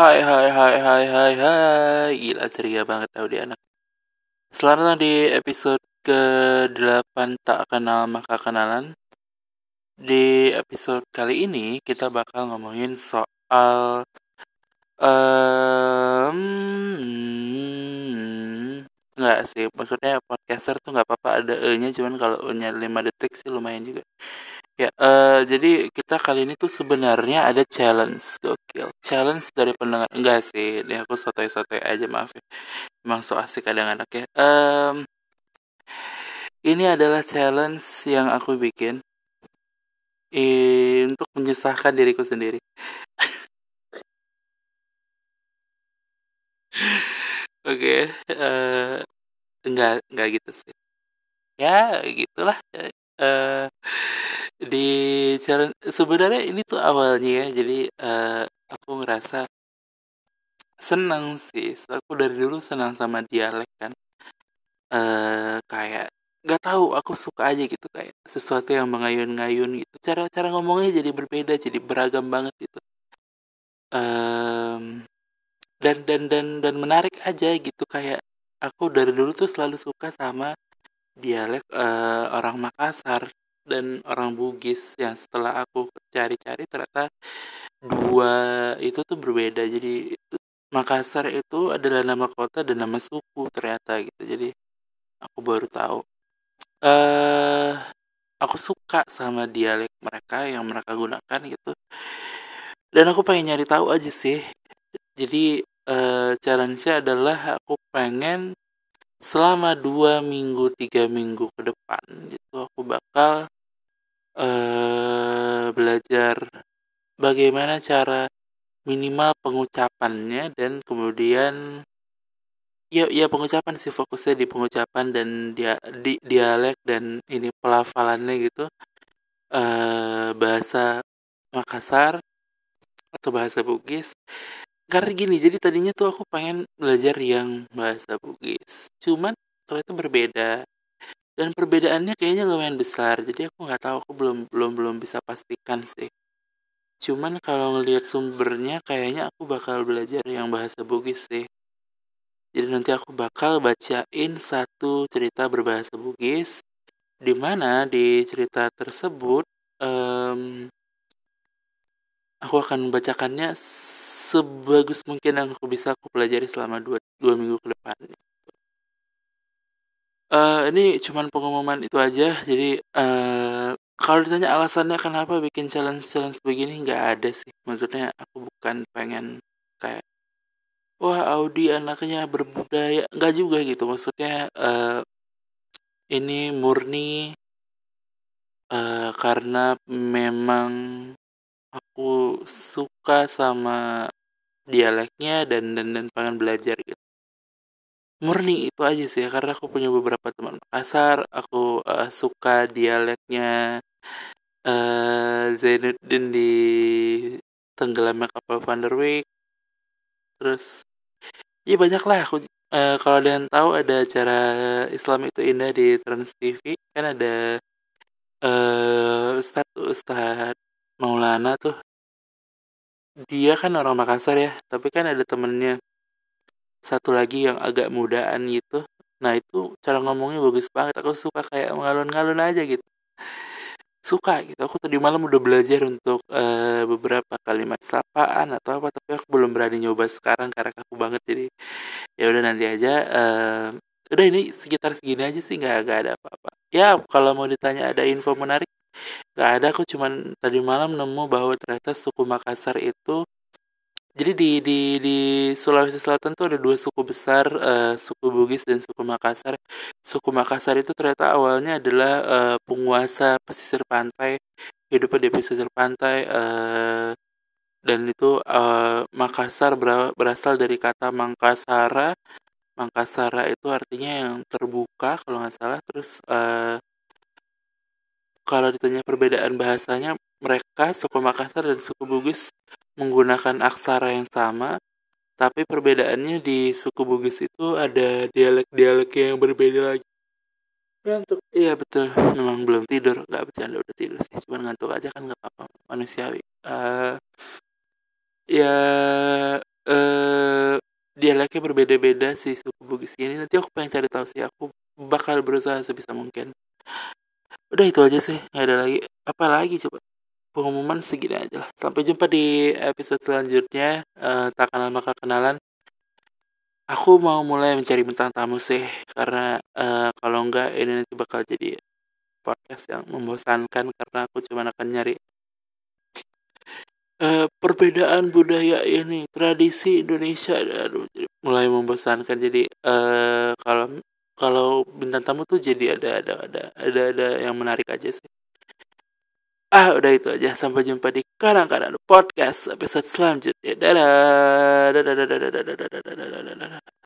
Hai hai hai hai hai hai. Gila ceria banget tau dia anak. Selamat datang di episode ke-8 Tak Kenal Maka Kenalan. Di episode kali ini kita bakal ngomongin soal um, Nggak sih, maksudnya podcaster tuh nggak apa-apa ada E-nya. Cuman kalau E-nya 5 detik sih lumayan juga Ya, uh, jadi kita kali ini tuh sebenarnya ada challenge, gokil. Challenge dari pendengar. Enggak sih, ini aku sotoy-sotoy aja, maaf ya. Emang so asik kadang-kadang ya. Um, ini adalah challenge yang aku bikin eh, untuk menyusahkan diriku sendiri. Oke, okay, uh, enggak enggak gitu sih. Ya, gitulah. Uh, di challenge sebenarnya ini tuh awalnya ya jadi uh, aku ngerasa seneng sih. Aku dari dulu senang sama dialek kan. Uh, kayak nggak tahu aku suka aja gitu kayak sesuatu yang mengayun-ngayun gitu. Cara cara ngomongnya jadi berbeda jadi beragam banget gitu. Um, dan dan dan dan menarik aja gitu kayak aku dari dulu tuh selalu suka sama dialek uh, orang Makassar dan orang Bugis yang setelah aku cari-cari ternyata dua itu tuh berbeda. Jadi Makassar itu adalah nama kota dan nama suku ternyata gitu. Jadi aku baru tahu. Eh uh, aku suka sama dialek mereka yang mereka gunakan gitu. Dan aku pengen nyari tahu aja sih. Jadi uh, challenge-nya adalah aku pengen selama dua minggu tiga minggu ke depan gitu aku bakal uh, belajar bagaimana cara minimal pengucapannya dan kemudian ya ya pengucapan sih fokusnya di pengucapan dan dia di dialek dan ini pelafalannya gitu. Uh, bahasa Makassar atau bahasa Bugis karena gini jadi tadinya tuh aku pengen belajar yang bahasa Bugis. Cuman ternyata berbeda. Dan perbedaannya kayaknya lumayan besar. Jadi aku nggak tahu aku belum belum belum bisa pastikan sih. Cuman kalau ngelihat sumbernya kayaknya aku bakal belajar yang bahasa Bugis sih. Jadi nanti aku bakal bacain satu cerita berbahasa Bugis di mana di cerita tersebut um, aku akan membacakannya sebagus mungkin yang aku bisa aku pelajari selama dua, dua minggu ke depan. Uh, ini cuman pengumuman itu aja. Jadi uh, kalau ditanya alasannya kenapa bikin challenge challenge begini nggak ada sih. Maksudnya aku bukan pengen kayak wah Audi anaknya berbudaya. Nggak juga gitu. Maksudnya uh, ini murni uh, karena memang aku suka sama dialeknya dan dan dan pengen belajar gitu. Murni itu aja sih karena aku punya beberapa teman Makassar aku uh, suka dialeknya uh, Zainuddin di tenggelamnya kapal Van der Wijk. Terus ya banyak lah aku uh, kalau yang tahu ada acara Islam itu indah di Trans TV kan ada uh, Ustadz Ustadz Maulana tuh dia kan orang Makassar ya tapi kan ada temennya. Satu lagi yang agak mudaan gitu. Nah itu cara ngomongnya bagus banget. Aku suka kayak ngalun-ngalun aja gitu. Suka gitu. Aku tadi malam udah belajar untuk uh, beberapa kalimat sapaan atau apa tapi aku belum berani nyoba sekarang karena aku banget. Jadi ya udah nanti aja uh, udah ini sekitar segini aja sih nggak ada apa-apa. Ya kalau mau ditanya ada info menarik nggak ada aku cuman tadi malam nemu bahwa ternyata suku Makassar itu jadi di di di Sulawesi Selatan tuh ada dua suku besar, uh, suku Bugis dan suku Makassar. Suku Makassar itu ternyata awalnya adalah uh, penguasa pesisir pantai, hidupnya di pesisir pantai, uh, dan itu uh, Makassar berasal dari kata Mangkasara. Mangkasara itu artinya yang terbuka kalau nggak salah. Terus uh, kalau ditanya perbedaan bahasanya, mereka suku Makassar dan suku Bugis menggunakan aksara yang sama, tapi perbedaannya di suku Bugis itu ada dialek-dialek yang berbeda lagi. Ngantuk. Iya betul, memang belum tidur, nggak bercanda udah tidur sih, cuma ngantuk aja kan nggak apa-apa, manusiawi. Uh, ya kayak berbeda-beda sih suku Bugis ini nanti aku pengen cari tahu sih aku bakal berusaha sebisa mungkin udah itu aja sih. Nggak ada lagi. Apa lagi coba? Pengumuman segini aja lah. Sampai jumpa di episode selanjutnya. Uh, tak kenal maka kenalan. Aku mau mulai mencari bintang tamu sih. Karena uh, kalau enggak ini nanti bakal jadi podcast yang membosankan karena aku cuma akan nyari uh, perbedaan budaya ini tradisi Indonesia. Aduh mulai membosankan. Jadi uh, kalau kalau bintang tamu tuh jadi ada ada ada ada ada yang menarik aja sih. Ah udah itu aja. Sampai jumpa di kadang-kadang podcast episode selanjutnya. Dadah dadah dadah dadah dadah dadah dadah dadah